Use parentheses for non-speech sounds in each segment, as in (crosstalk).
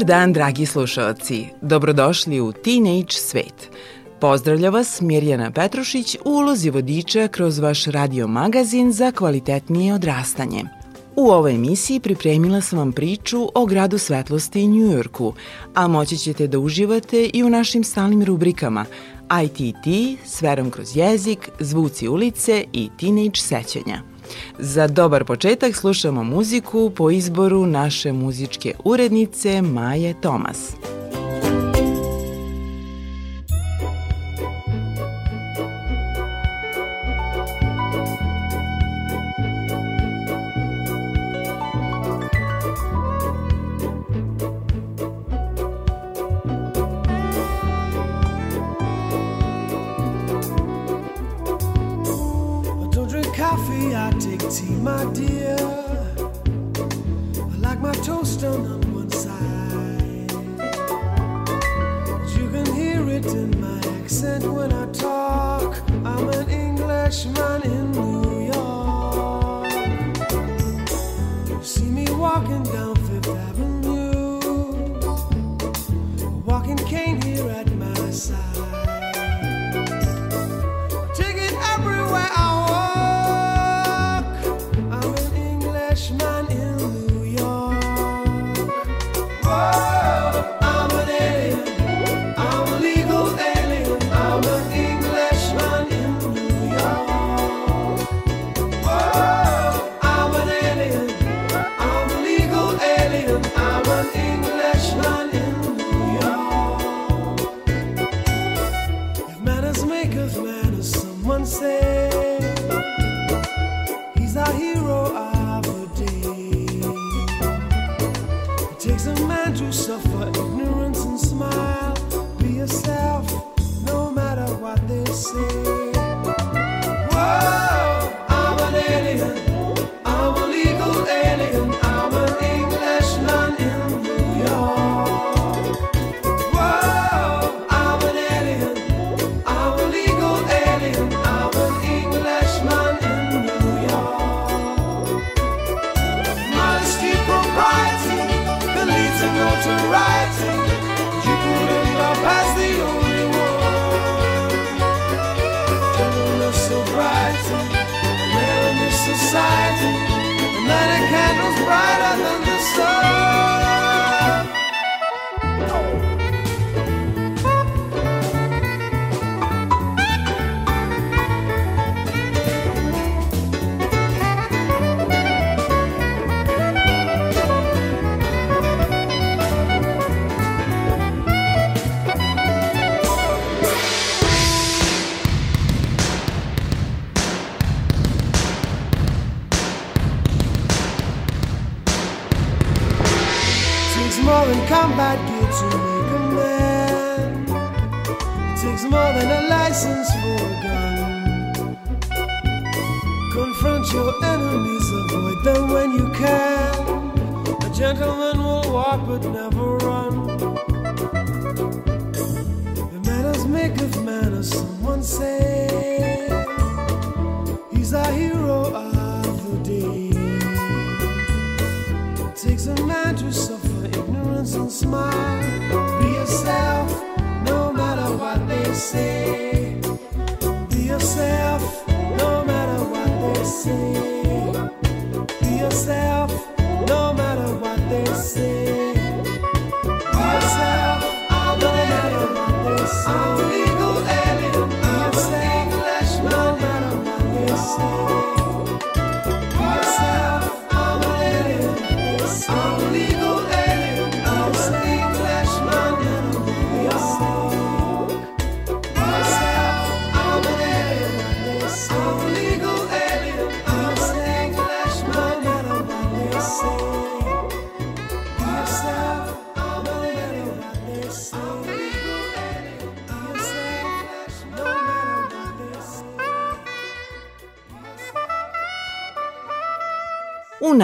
Dobar dan, dragi slušalci. Dobrodošli u Teenage svet. Pozdravlja vas Mirjana Petrušić u ulozi vodiča kroz vaš radio magazin za kvalitetnije odrastanje. U ovoj emisiji pripremila sam vam priču o gradu svetlosti Njujorku, a moći ćete da uživate i u našim stalnim rubrikama ITT, Sverom kroz jezik, Zvuci ulice i Teenage sećanja. Za dobar početak slušamo muziku po izboru naše muzičke urednice Maje Tomas. I take tea, my dear. I like my toast on water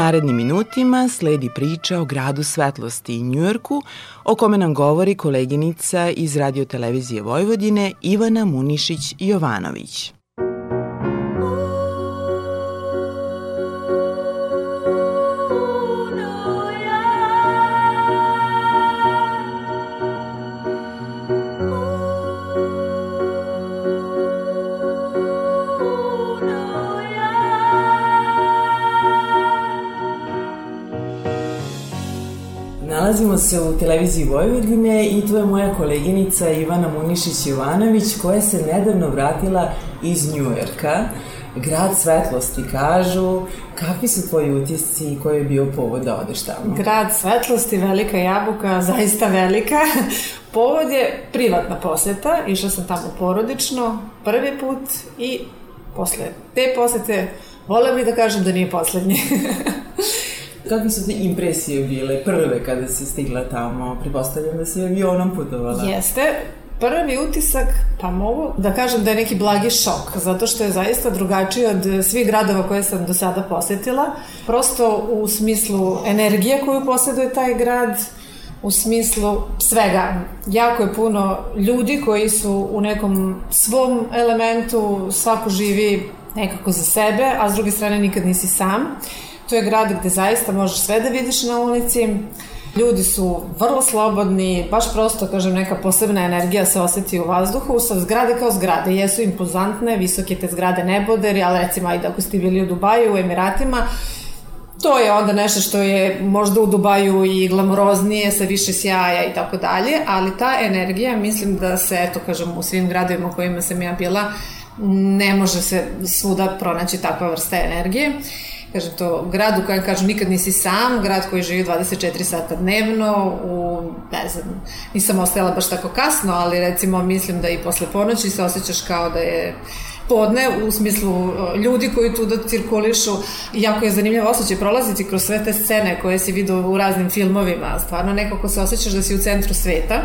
narednim minutima sledi priča o gradu svetlosti i Njujorku, o kome nam govori koleginica iz radiotelevizije Vojvodine Ivana Munišić-Jovanović. Nalazimo se u televiziji Vojvodine i tu je moja koleginica Ivana Munišić-Jovanović koja se nedavno vratila iz Njujorka. Grad svetlosti kažu. Kakvi su tvoji utisci i koji je bio povod da odeš tamo? Grad svetlosti, velika jabuka, (laughs) zaista velika. Povod je privatna poseta, išla sam tamo porodično, prvi put i posle te posete Vola bih da kažem da nije poslednje. (laughs) Kakve su ti impresije bile prve kada si stigla tamo? Pripostavljam da si avionom putovala. Jeste. Prvi utisak, pa mogu da kažem da je neki blagi šok, zato što je zaista drugačiji od svih gradova koje sam do sada posetila. Prosto u smislu energije koju posjeduje taj grad, u smislu svega. Jako je puno ljudi koji su u nekom svom elementu, svako živi nekako za sebe, a s druge strane nikad nisi sam. To je grad gde zaista možeš sve da vidiš na ulici. Ljudi su vrlo slobodni, baš prosto, kažem, neka posebna energija se oseti u vazduhu. Sa zgrade kao zgrade jesu impozantne, visoke te zgrade neboderi, ali recimo, ajde, ako ste bili u Dubaju, u Emiratima, to je onda nešto što je možda u Dubaju i glamoroznije, sa više sjaja i tako dalje, ali ta energija, mislim da se, eto, kažem, u svim gradovima u kojima sam ja bila, ne može se svuda pronaći takva vrsta energije kažem to, grad u kojem kažu nikad nisi sam, grad koji živi 24 sata dnevno, u, ne znam, nisam ostajala baš tako kasno, ali recimo mislim da i posle ponoći se osjećaš kao da je podne u smislu ljudi koji tu da cirkulišu. Jako je zanimljivo osjećaj prolaziti kroz sve te scene koje si vidio u raznim filmovima. Stvarno nekako se osjećaš da si u centru sveta.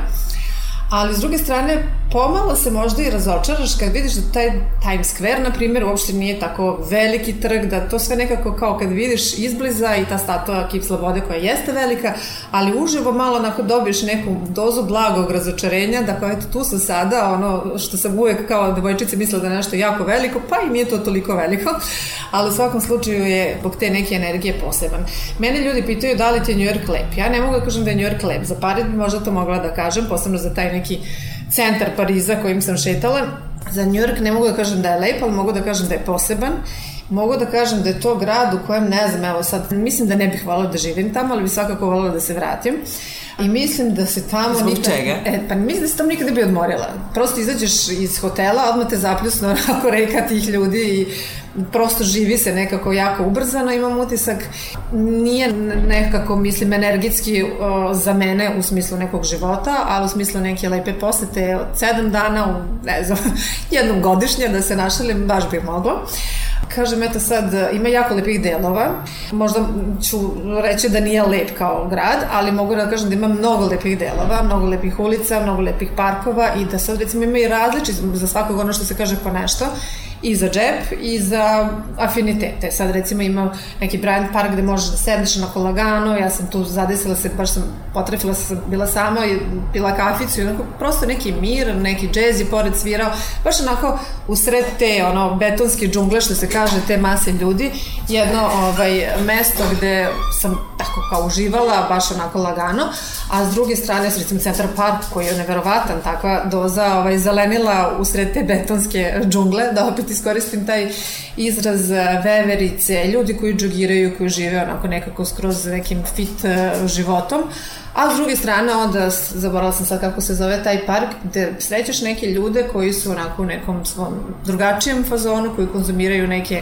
Ali, s druge strane, pomalo se možda i razočaraš kad vidiš da taj Times Square, na primjer, uopšte nije tako veliki trg, da to sve nekako kao kad vidiš izbliza i ta statua Kip Slobode koja jeste velika, ali uživo malo onako dobiješ neku dozu blagog razočarenja, da kao eto tu sam sada, ono što sam uvek kao devojčice mislila da je nešto jako veliko, pa i nije to toliko veliko, ali u svakom slučaju je zbog te neke energije poseban. Mene ljudi pitaju da li ti je New York lep. Ja ne mogu da kažem da je New York lep. Za Paris bi možda to mogla da kažem, posebno za taj centar Pariza kojim sam šetala. Za New York ne mogu da kažem da je lep, ali mogu da kažem da je poseban. Mogu da kažem da je to grad u kojem, ne znam, evo sad, mislim da ne bih volila da živim tamo, ali bih svakako volila da se vratim. I mislim da se tamo... Zbog nikad, čega? E, pa mislim da se tamo nikada bi odmorila. Prosto izađeš iz hotela, odmah te zapljusno (laughs) onako reka tih ljudi i prosto živi se nekako jako ubrzano, imam utisak, nije nekako, mislim, energijski o, za mene u smislu nekog života, a u smislu neke lepe posete od sedam dana, u, ne znam, (laughs) jednom godišnje da se našalim, baš bi moglo. Kažem, eto sad, ima jako lepih delova. Možda ću reći da nije lep kao grad, ali mogu da kažem da ima mnogo lepih delova, mnogo lepih ulica, mnogo lepih parkova i da sad recimo ima i različit za svakog ono što se kaže po nešto i za džep i za afinitete. Sad recimo ima neki Bryant Park gde možeš da sedneš na kolagano, ja sam tu zadesila se, baš sam potrefila se, bila sama i pila kaficu i onako prosto neki mir, neki džez je pored svirao, baš onako usred te ono betonske džungle što se kaže te mase ljudi, jedno ovaj mesto gde sam tako kao uživala, baš onako lagano, a s druge strane recimo Centar Park koji je neverovatan, takva doza ovaj zelenila usred te betonske džungle, da opet iskoristim taj izraz e, veverice, ljudi koji džogiraju, koji žive onako nekako skroz nekim fit e, životom, a s druge strane onda, zaboravila sam sad kako se zove taj park, gde srećeš neke ljude koji su onako u nekom svom drugačijem fazonu, koji konzumiraju neke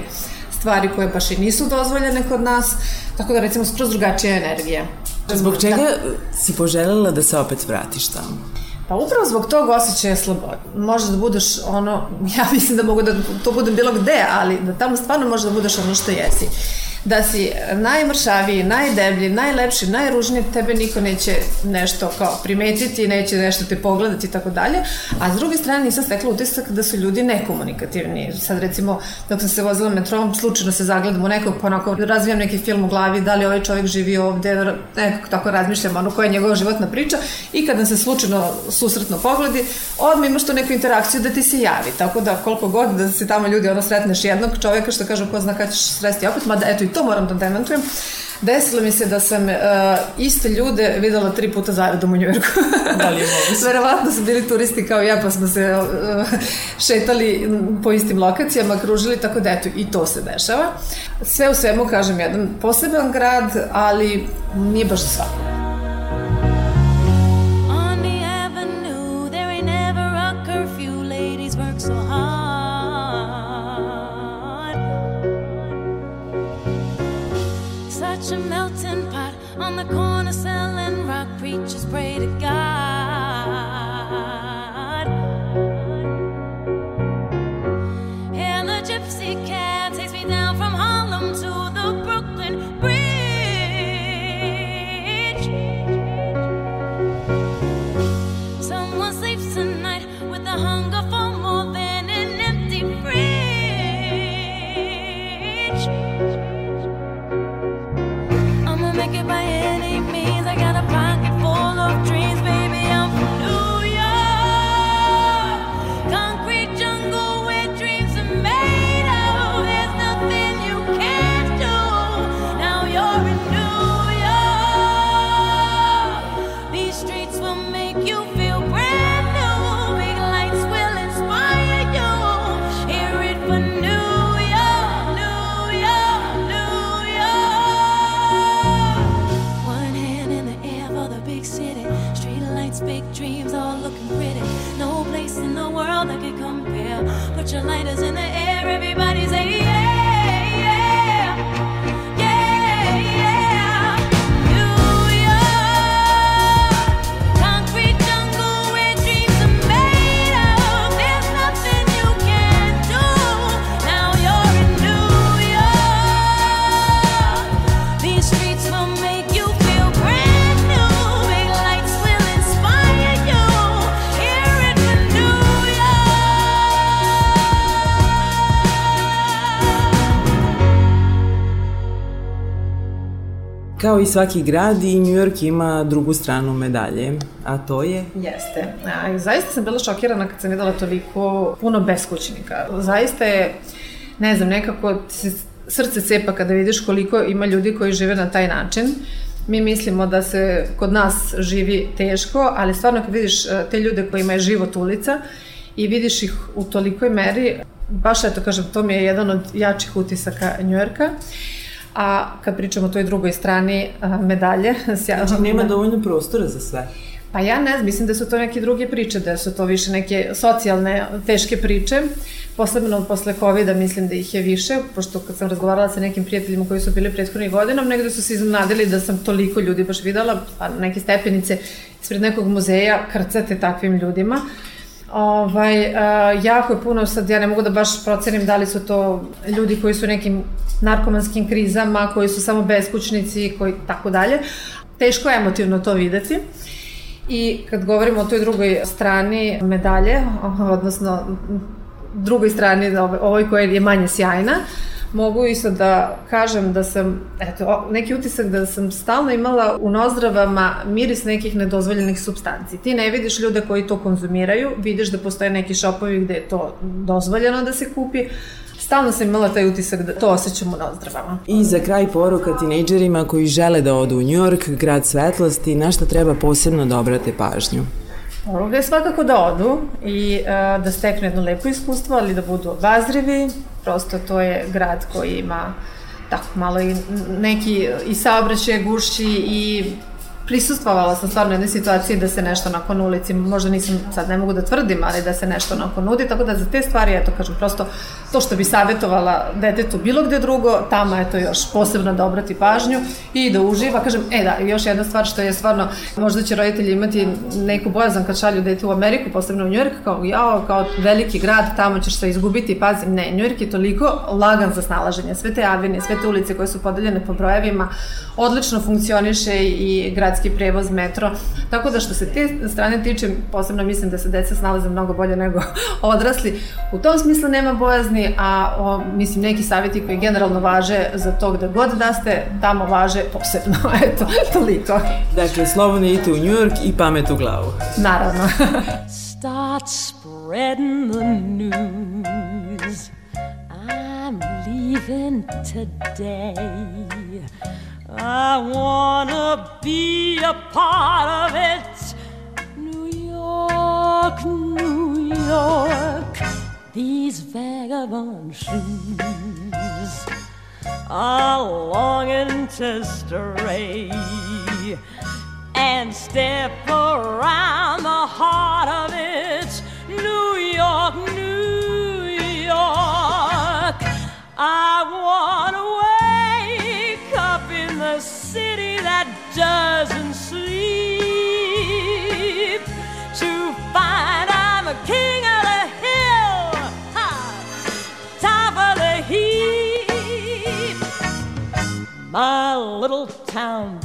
stvari koje baš i nisu dozvoljene kod nas, tako da recimo skroz drugačija energija. Zbog čega da. si poželjela da se opet vratiš tamo? Pa upravo zbog tog osjećaja slobode. Može da budeš ono, (laughs) ja mislim da mogu da to budem bilo gde, ali da tamo stvarno može da budeš ono što jesi. Da si najmršaviji, najdeblji, najlepši, najružniji, tebe niko neće nešto kao primetiti, neće nešto te pogledati i tako dalje, a s druge strane nisam stekla utisak da su ljudi nekomunikativni. Sad recimo, dok sam se vozila metrom, slučajno se zagledam u nekog, pa onako razvijam neki film u glavi, da li ovaj čovjek živi ovde, nekako tako razmišljam, ono koja je njegova životna priča. I kada se slučajno susretno pogledi, odmah imaš tu neku interakciju da ti se javi, tako da koliko god da se tamo ljudi ono sretneš jednog čovjeka što kažu ko zna kada ćeš sresti opet, mada eto i to moram da demantujem, Desilo mi se da sam uh, iste ljude videla tri puta zaredom u Njujorku. da li je moguće? (laughs) Verovatno su bili turisti kao ja, pa smo se uh, šetali po istim lokacijama, kružili, tako da eto, i to se dešava. Sve u svemu, kažem, jedan poseban grad, ali nije baš such a melting pot on the corner selling rock. Preachers pray to God. Kao i svaki grad i New York ima drugu stranu medalje, a to je? Jeste. A, zaista sam bila šokirana kad sam videla toliko puno beskućnika. Zaista je, ne znam, nekako srce cepa kada vidiš koliko ima ljudi koji žive na taj način. Mi mislimo da se kod nas živi teško, ali stvarno kad vidiš e, te ljude kojima je život ulica i vidiš ih u tolikoj meri, baš eto kažem, to mi je jedan od jačih utisaka Njujorka. A kad pričamo o toj drugoj strani medalje... (laughs) Znači nema dovoljno prostora za sve. Pa ja ne znam, mislim da su to neke druge priče, da su to više neke socijalne, teške priče. Posebno posle COVID-a mislim da ih je više, pošto kad sam razgovarala sa nekim prijateljima koji su bili prethodnih godinom, negde su se iznadili da sam toliko ljudi baš videla, pa neke stepenice ispred nekog muzeja krcate takvim ljudima. Ovaj, uh, jako je puno, sad ja ne mogu da baš procenim da li su to ljudi koji su nekim narkomanskim krizama, koji su samo beskućnici, koji tako dalje. Teško je emotivno to videti. I kad govorimo o toj drugoj strani medalje, odnosno drugoj strani, ovoj koja je manje sjajna, mogu isto da kažem da sam, eto, neki utisak da sam stalno imala u nozdravama miris nekih nedozvoljenih substanci. Ti ne vidiš ljude koji to konzumiraju, vidiš da postoje neki šopovi gde je to dozvoljeno da se kupi, stalno sam imala taj utisak da to osjećam u nozdravama. I za kraj poruka tinejdžerima koji žele da odu u New York, grad svetlosti, na šta treba posebno da obrate pažnju? Ovde je svakako da odu i uh, da steknu jedno lepo iskustvo, ali da budu obazrivi. Prosto to je grad koji ima tako malo i neki i saobraćaje gušći i prisustvovala sam stvarno jednoj situaciji da se nešto nakon ulici, možda nisam, sad ne mogu da tvrdim, ali da se nešto nakon nudi, tako da za te stvari, eto, kažem, prosto to što bi savjetovala detetu bilo gde drugo, tamo je to još posebno da obrati pažnju i da uživa, kažem, e da, još jedna stvar što je stvarno, možda će roditelji imati neku bojazan kad šalju dete u Ameriku, posebno u Njujork, kao jao, kao veliki grad, tamo ćeš se izgubiti, pazi, ne, Njujork je toliko lagan za snalaženje, sve te avine, sve te ulice koje su podeljene po brojevima, odlično funkcioniše i gradski prevoz, metro, tako da što se te strane tiče, posebno mislim da se deca snalaze mnogo bolje nego (laughs) odrasli, u tom smislu nema bojazni, a o, mislim neki savjeti koji generalno važe za to gde god da ste, tamo važe posebno, (laughs) eto, toliko. Dakle, slobodno idite u New York i pamet u glavu. Naravno. Start spreading the news. I'm leaving today. I wanna be a part of it. New York, New York, these vagabond shoes are longing to stray and step town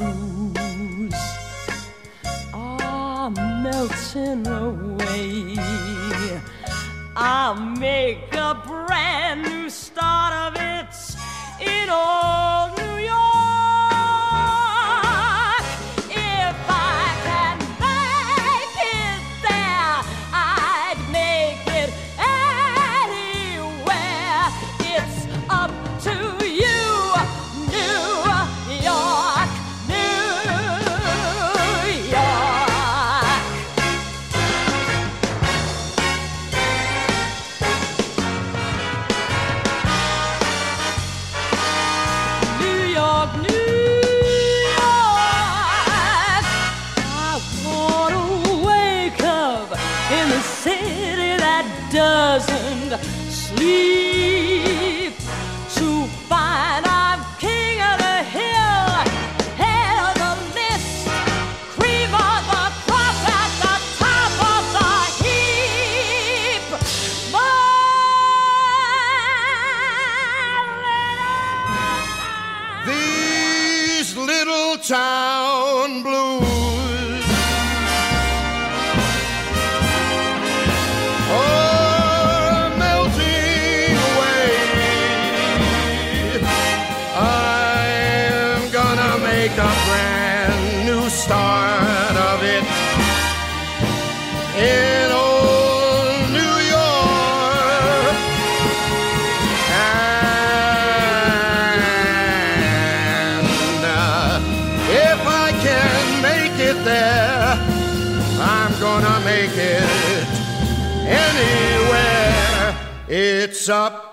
It's up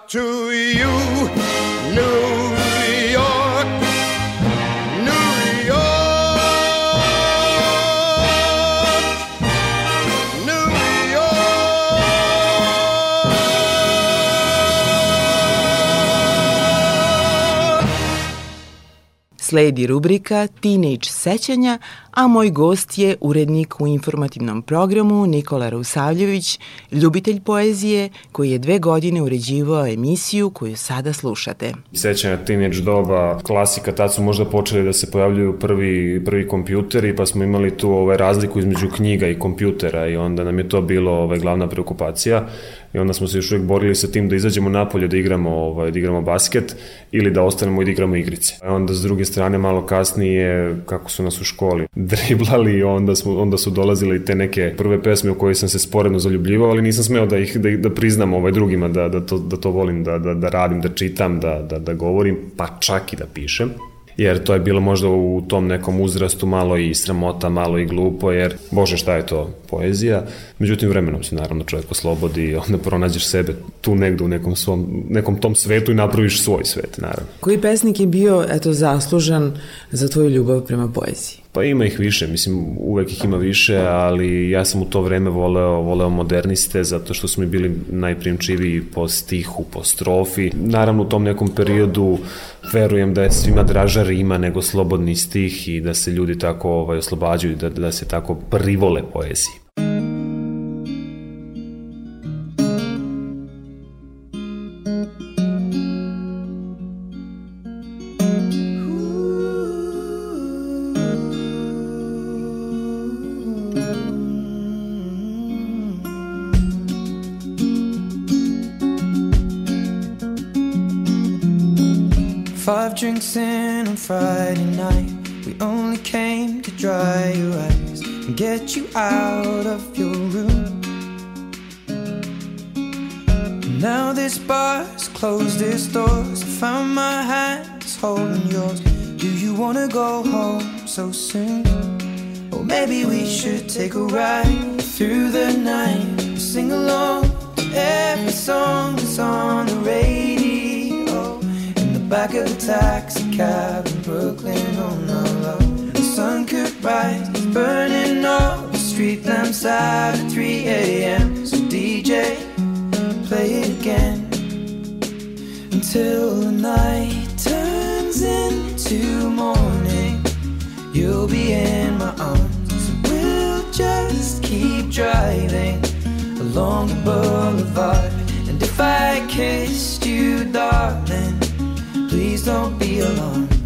Sledi rubrika Teenage sećanja, a moj gost je urednik u informativnom programu Nikola Rusavljević, ljubitelj poezije koji je dve godine uređivao emisiju koju sada slušate. sećanja teenage doba, klasika, tad su možda počeli da se pojavljuju prvi, prvi kompjuteri, pa smo imali tu ovaj, razliku između knjiga i kompjutera i onda nam je to bilo ovaj, glavna preokupacija i onda smo se još uvijek borili sa tim da izađemo napolje da igramo, ovaj, da igramo basket ili da ostanemo i da igramo igrice. A onda s druge strane malo kasnije, kako su nas u školi (laughs) driblali onda, smo, onda su dolazile i te neke prve pesme u koje sam se sporedno zaljubljivao, ali nisam smeo da ih da, da priznam ovaj drugima da, da, to, da to volim da, da, da radim, da čitam, da, da, da govorim, pa čak i da pišem. Jer to je bilo možda u tom nekom uzrastu malo i sramota, malo i glupo, jer bože šta je to poezija. Međutim, vremenom se naravno čovjek oslobodi i (laughs) onda pronađeš sebe tu negde u nekom, svom, nekom tom svetu i napraviš svoj svet, naravno. Koji pesnik je bio, eto, zaslužan za tvoju ljubav prema poeziji? Pa ima ih više, mislim uvek ih ima više, ali ja sam u to vreme voleo, voleo moderniste zato što su mi bili najprimčiviji po stihu, po strofi. Naravno u tom nekom periodu verujem da je svima draža rima nego slobodni stih i da se ljudi tako ovaj, oslobađaju, da, da se tako privole poeziji. Dry your eyes and get you out of your room. Now this bar's closed its doors. I found my hands holding yours. Do you wanna go home so soon? Or maybe we should take a ride through the night. Sing along to every song that's on the radio. In the back of a taxi cab in Brooklyn oh love. The rise, burning all the street lamps out at 3 a.m. So DJ, play it again until the night turns into morning. You'll be in my arms. We'll just keep driving along the boulevard. And if I kissed you, darling, please don't be alarmed.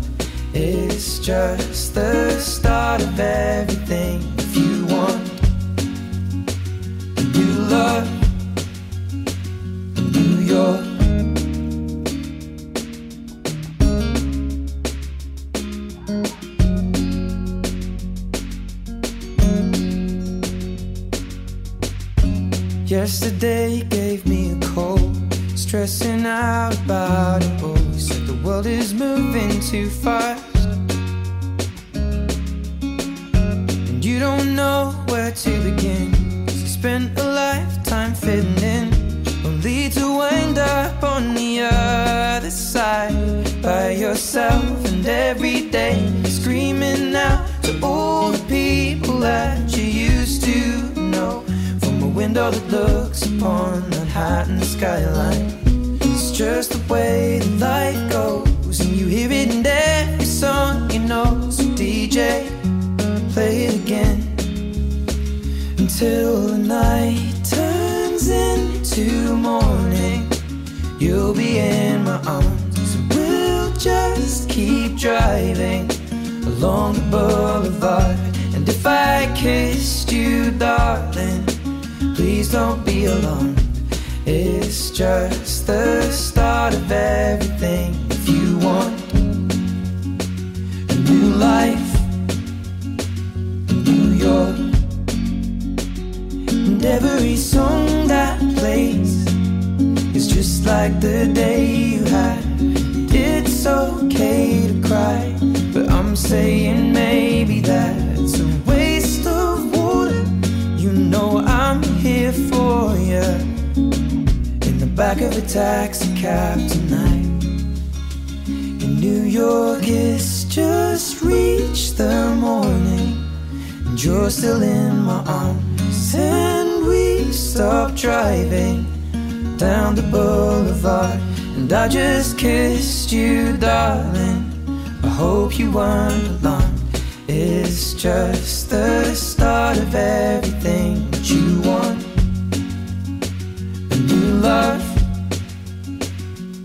It's just the start of everything. If you want a new love, New York. Yesterday gave me a call, stressing out about it. You said the world is moving too fast, by yourself, and every day screaming out to all the people that you used to know from a window that looks upon Manhattan skyline. It's just the way that life goes, driving along the boulevard. And if I kissed you, darling, please don't be alarmed. It's just the start of everything. If you want a new life, in New York, and every song that plays is just like the day you had. It's okay to cry, but I'm saying maybe that's a waste of water. You know I'm here for you in the back of a taxi cab tonight. In New York, it's just reached the morning, and you're still in my arms, and we stop driving down the boulevard. And I just kissed you, darling. I hope you weren't alarmed. It's just the start of everything that you want. A new love,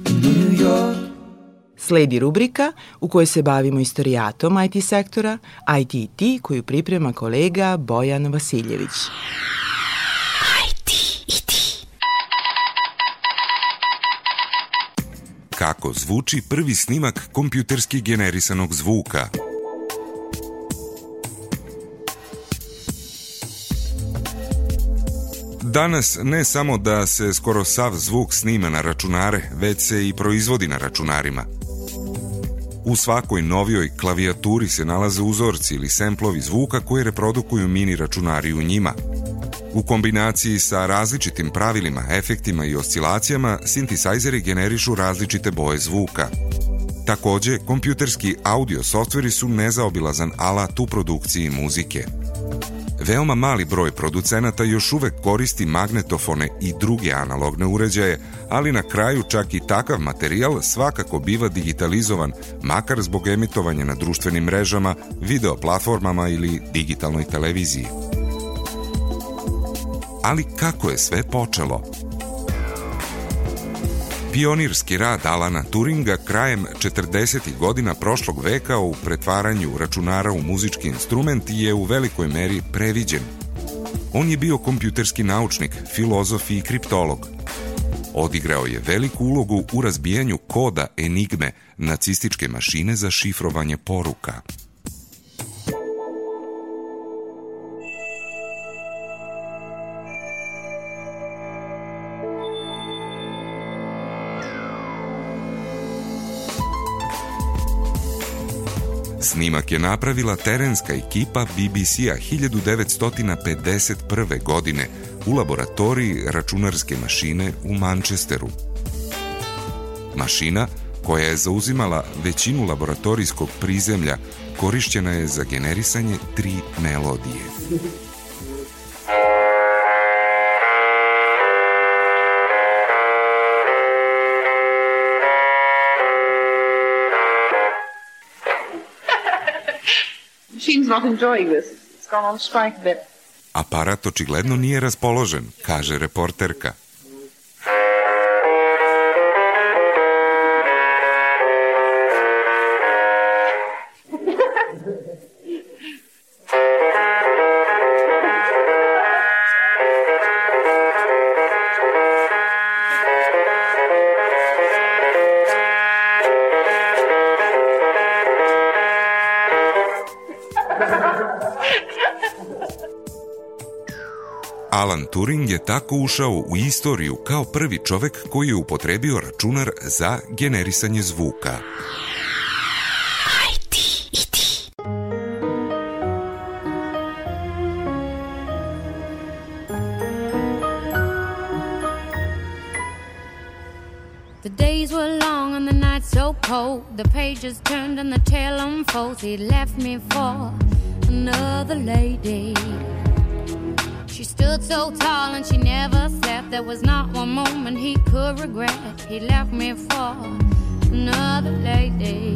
in New York. Sledi rubrika u kojoj se bavimo istorijatom IT sektora, ITT koju priprema kolega Bojan Vasiljević. Kako zvuči prvi snimak kompjuterski generisanog zvuka? Danas ne samo da se skoro sav zvuk snima na računare, već se i proizvodi na računarima. U svakoj novijoj klavijaturi se nalaze uzorci ili semplovi zvuka koji reprodukuju mini računari u njima. U kombinaciji sa različitim pravilima, efektima i oscilacijama, sintisajzeri generišu različite boje zvuka. Takođe, kompjuterski audio softveri su nezaobilazan alat u produkciji muzike. Veoma mali broj producenata još uvek koristi magnetofone i druge analogne uređaje, ali na kraju čak i takav materijal svakako biva digitalizovan, makar zbog emitovanja na društvenim mrežama, video platformama ili digitalnoj televiziji. Ali kako je sve počelo? Pionirski rad Alana Turinga krajem 40. godina prošlog veka u pretvaranju računara u muzički instrument je u velikoj meri previđen. On je bio kompjuterski naučnik, filozof i kriptolog. Odigrao je veliku ulogu u razbijanju koda Enigme, nacističke mašine za šifrovanje poruka. Snimak je napravila terenska ekipa BBC-a 1951. godine u laboratoriji računarske mašine u Manchesteru. Mašina, koja je zauzimala većinu laboratorijskog prizemlja, korišćena je za generisanje tri melodije. Not enjoying this. It's gone on strike a bit. Aparat očigledno nije raspoložen, kaže reporterka. Turing je tako ušao u istoriju kao prvi čovek koji je upotrebio računar za generisanje zvuka. The days were long and the nights so cold. The pages turned and the tale unfolds. He left me for another lady. She stood so tall and she never slept. There was not one moment he could regret. He left me for another lady.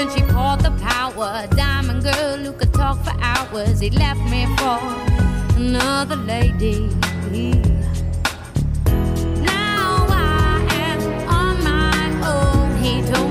And she poured the power. Diamond girl who could talk for hours. He left me for another lady. Now I am on my own. He told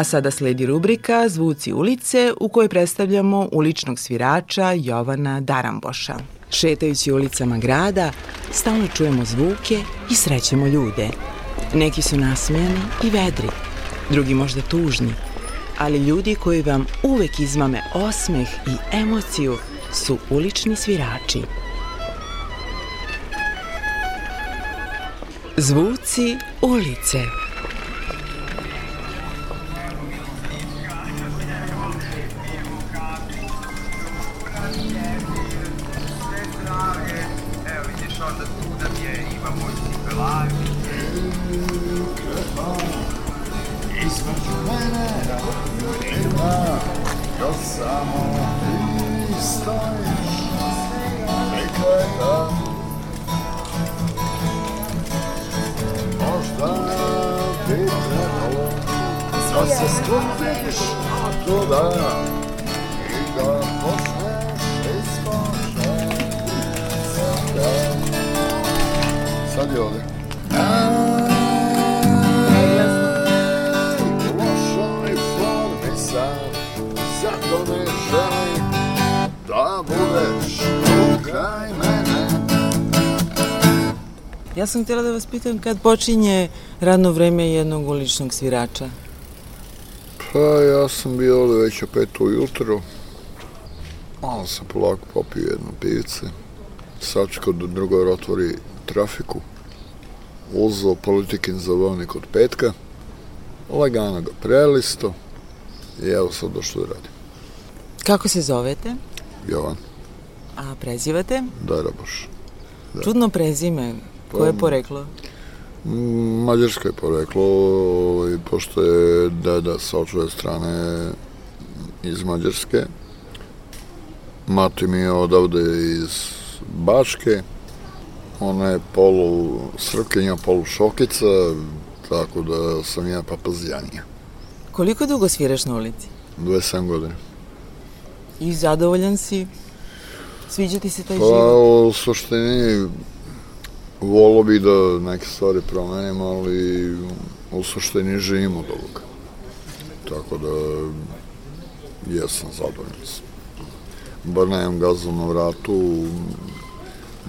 A sada sledi rubrika Zvuci ulice u kojoj predstavljamo uličnog svirača Jovana Daramboša. Šetajući ulicama grada, stalno čujemo zvuke i srećemo ljude. Neki su nasmejani i vedri, drugi možda tužni, ali ljudi koji vam uvek izmame osmeh i emociju su ulični svirači. Zvuci ulice. Sam htjela da vas pitam kad počinje radno vreme jednog uličnog svirača. Pa ja sam bio ovde već o pet ujutro Malo sam polako popio jedno pivice Sačekao da drugor otvori trafiku Uzeo politikin zabavnik od petka Lagano ga prelisto I evo sad došlo da radim Kako se zovete? Jovan A prezivate? Daraboš Da. Čudno prezime. Koje je Pa- poreklo? Mm, Mađarsko je poreklo, ovaj, pošto je deda sa očove strane iz Mađarske. Mati mi je odavde iz Bačke. Ona je polu srpkinja, polu šokica, tako da sam ja papazijanija. Koliko dugo sviraš na ulici? 27 godina. I zadovoljan si? Sviđa ti se taj Pa život? u suštini volo bi da neke stvari promenim, ali u suštini živim od ovoga. Tako da jesam zadovoljan sam. Bar nemam gazu na vratu,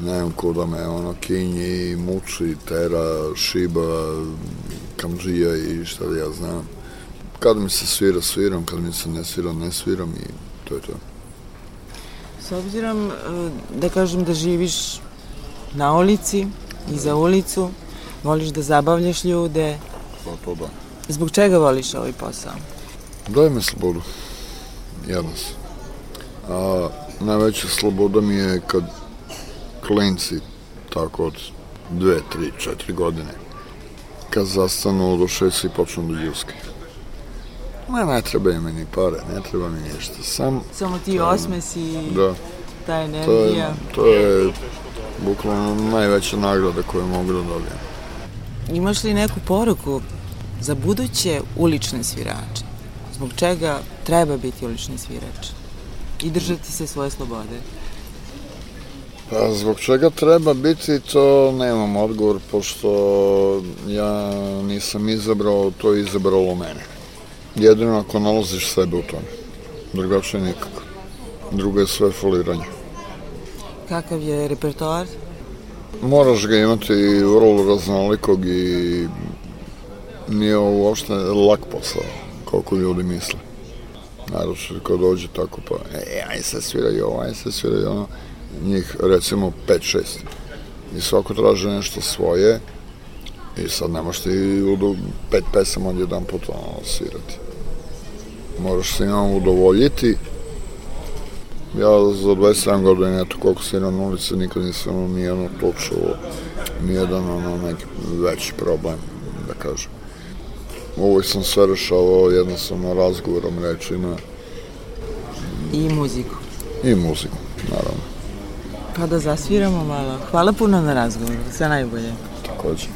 nemam ko da me ono kinji, muči, tera, šiba, kamđija i šta da ja znam. Kad mi se svira, sviram, kad mi se ne svira, ne sviram i to je to. S obzirom e, da kažem da živiš na ulici i za ulicu, voliš da zabavljaš ljude, Pa to da. zbog čega voliš ovaj posao? Daj mi slobodu. Jedan sam. A najveća sloboda mi je kad klinci, tako od dve, tri, četiri godine, kad zastanu do šest i počnu da ljuskaju. Ma ne treba mi ni pare, ne treba mi ništa. Sam, Samo ti osmesi i da, ta to je, energija. to je bukvalno najveća nagrada koju mogu da dobijem. Imaš li neku poruku za buduće ulične svirače? Zbog čega treba biti ulični svirač? I držati se svoje slobode? Pa zbog čega treba biti, to nemam odgovor, pošto ja nisam izabrao, to je izabralo mene. Jedino ako nalaziš sebe u tome. Drugačije nikako. Drugo je sve foliranje. Kakav je repertoar? Moraš ga imati vrlo raznolikog i nije ovo uopšte lak posao, koliko ljudi misle. Naravno, kad dođe tako pa, e, aj se sviraj ovo, aj se sviraj ono, njih recimo 5-6. I svako traže nešto svoje i sad nemaš ti u pet pesama od jedan put ono, svirati. Moraš se imam udovoljiti. Ja za 27 godina, eto koliko sviram na ulici, nikad nisam imao nijedno to čuo, nijedan ono neki veći problem, da kažem. Uvijek sam sve rešavao jednostavno razgovorom, rečima I muziku. i muzikom, naravno, Pa da zasviramo malo. Hvala puno na razgovoru. Sve najbolje. takođe.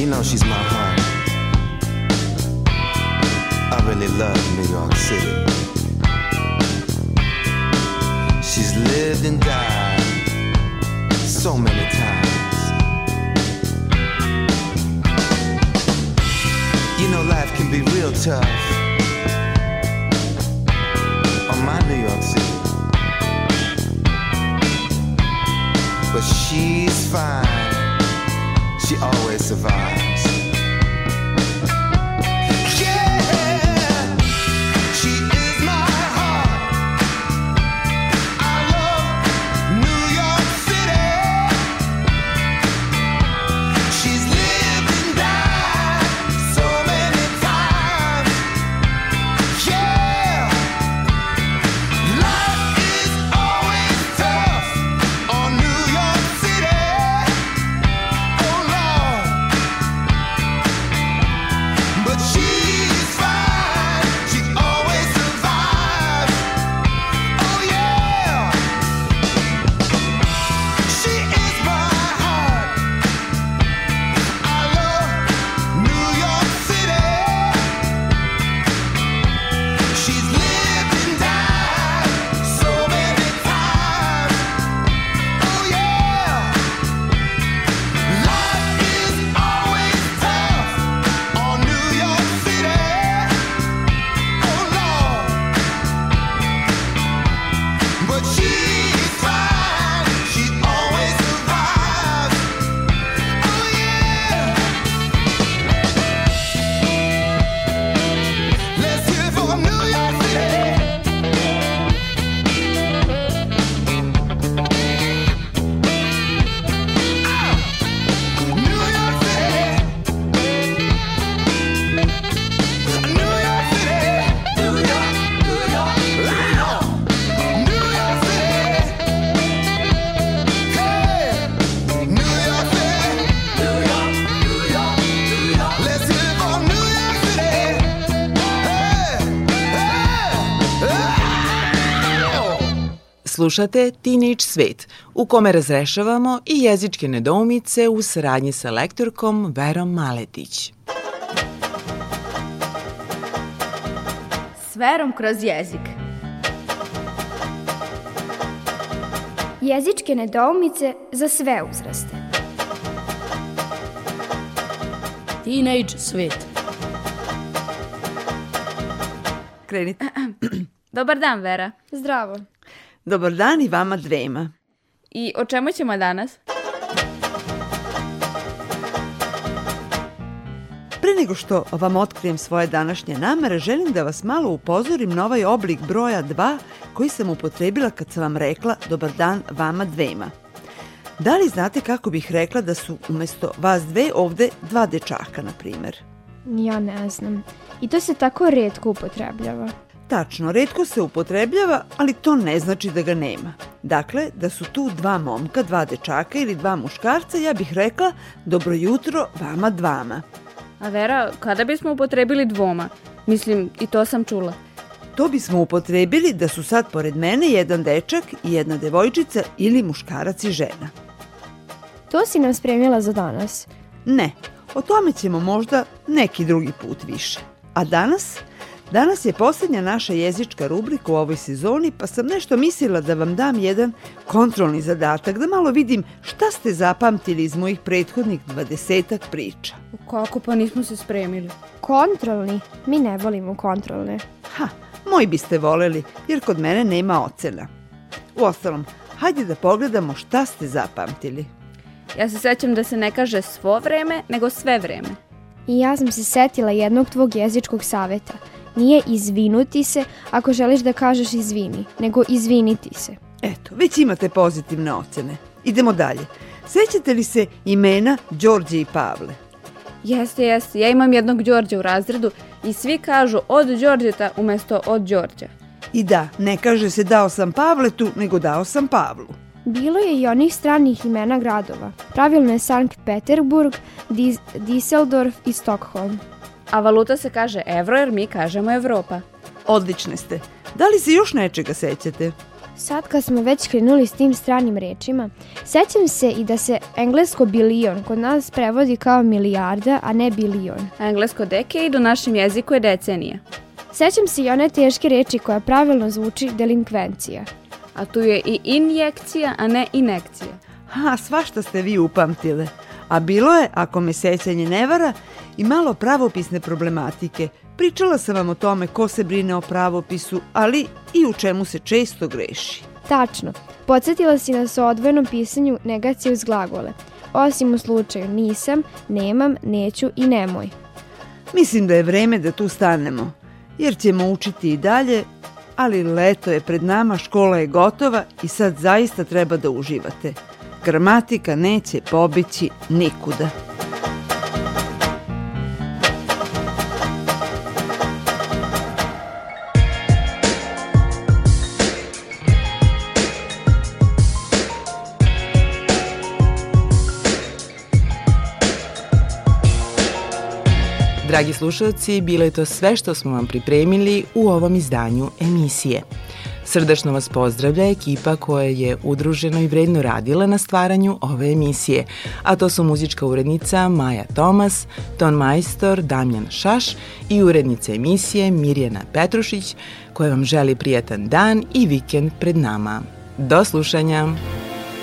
You know she's my heart. I really love New York City. She's lived and died so many times. You know life can be real tough on my New York City. But she's fine. She always survives. Slušate Teenage Svet, u kome razrešavamo i jezičke nedoumice u saradnji sa lektorkom Verom Maletić. S verom kroz jezik. Jezičke nedoumice za sve uzraste. Teenage svet. Krenite. (clears throat) Dobar dan, Vera. Zdravo. Dobar dan i vama dvema. I o čemu ćemo danas? Pre nego što vam otkrijem svoje današnje namere, želim da vas malo upozorim na ovaj oblik broja 2 koji sam upotrebila kad sam vam rekla dobar dan vama dvema. Da li znate kako bih rekla da su umesto vas dve ovde dva dečaka, na primer? Ja ne znam. I to se tako redko upotrebljava. Tačno, redko se upotrebljava, ali to ne znači da ga nema. Dakle, da su tu dva momka, dva dečaka ili dva muškarca, ja bih rekla dobro jutro vama dvama. A Vera, kada bismo upotrebili dvoma? Mislim, i to sam čula. To bismo upotrebili da su sad pored mene jedan dečak i jedna devojčica ili muškarac i žena. To si nam spremila za danas. Ne, o tome ćemo možda neki drugi put više. A danas? Danas je posljednja naša jezička rubrika u ovoj sezoni, pa sam nešto mislila da vam dam jedan kontrolni zadatak, da malo vidim šta ste zapamtili iz mojih prethodnih dvadesetak priča. Kako pa nismo se spremili? Kontrolni? Mi ne volimo kontrolne. Ha, moji biste voleli, jer kod mene nema ocena. Uostalom, hajde da pogledamo šta ste zapamtili. Ja se sećam da se ne kaže svo vreme, nego sve vreme. I ja sam se setila jednog tvog jezičkog saveta. Nije izvinuti se ako želiš da kažeš izvini, nego izviniti se. Eto, već imate pozitivne ocene. Idemo dalje. Sećate li se imena Đorđe i Pavle? Jeste, jeste. Ja imam jednog Đorđa u razredu i svi kažu od Đorđeta umesto od Đorđa. I da, ne kaže se dao sam Pavletu, nego dao sam Pavlu. Bilo je i onih stranih imena gradova. Pravilno je Sankt Peterburg, Dis Düsseldorf i Stockholm. A valuta se kaže evro jer mi kažemo Evropa. Odlične ste. Da li se još nečega sećate? Sad kad smo već krenuli s tim stranim rečima, sećam se i da se englesko bilion kod nas prevodi kao milijarda, a ne bilion. Englesko decade u našem jeziku je decenija. Sećam se i one teške reči koja pravilno zvuči delinkvencija. A tu je i injekcija, a ne inekcija. Ha, svašta ste vi upamtile. A bilo je, ako me sećanje ne vara, i malo pravopisne problematike. Pričala sam vam o tome ko se brine o pravopisu, ali i u čemu se često greši. Tačno. Podsjetila si nas o odvojenom pisanju negacije uz glagole. Osim u slučaju nisam, nemam, neću i nemoj. Mislim da je vreme da tu stanemo, jer ćemo učiti i dalje, ali leto je pred nama, škola je gotova i sad zaista treba da uživate. Gramatika neće pobići nikuda. Dragi slušalci, bilo je to sve što smo vam pripremili u ovom izdanju emisije. Srdačno vas pozdravlja ekipa koja je udruženo i vredno radila na stvaranju ove emisije, a to su muzička urednica Maja Tomas, ton majstor Damjan Šaš i urednica emisije Mirjana Petrušić, koja vam želi prijatan dan i vikend pred nama. Do slušanja!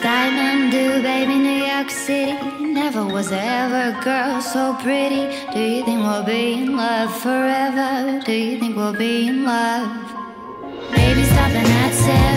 Diamond do, baby, New York City. Never was ever a girl so pretty. Do you think we'll be in love forever? Do you think we'll be in love? and that's self.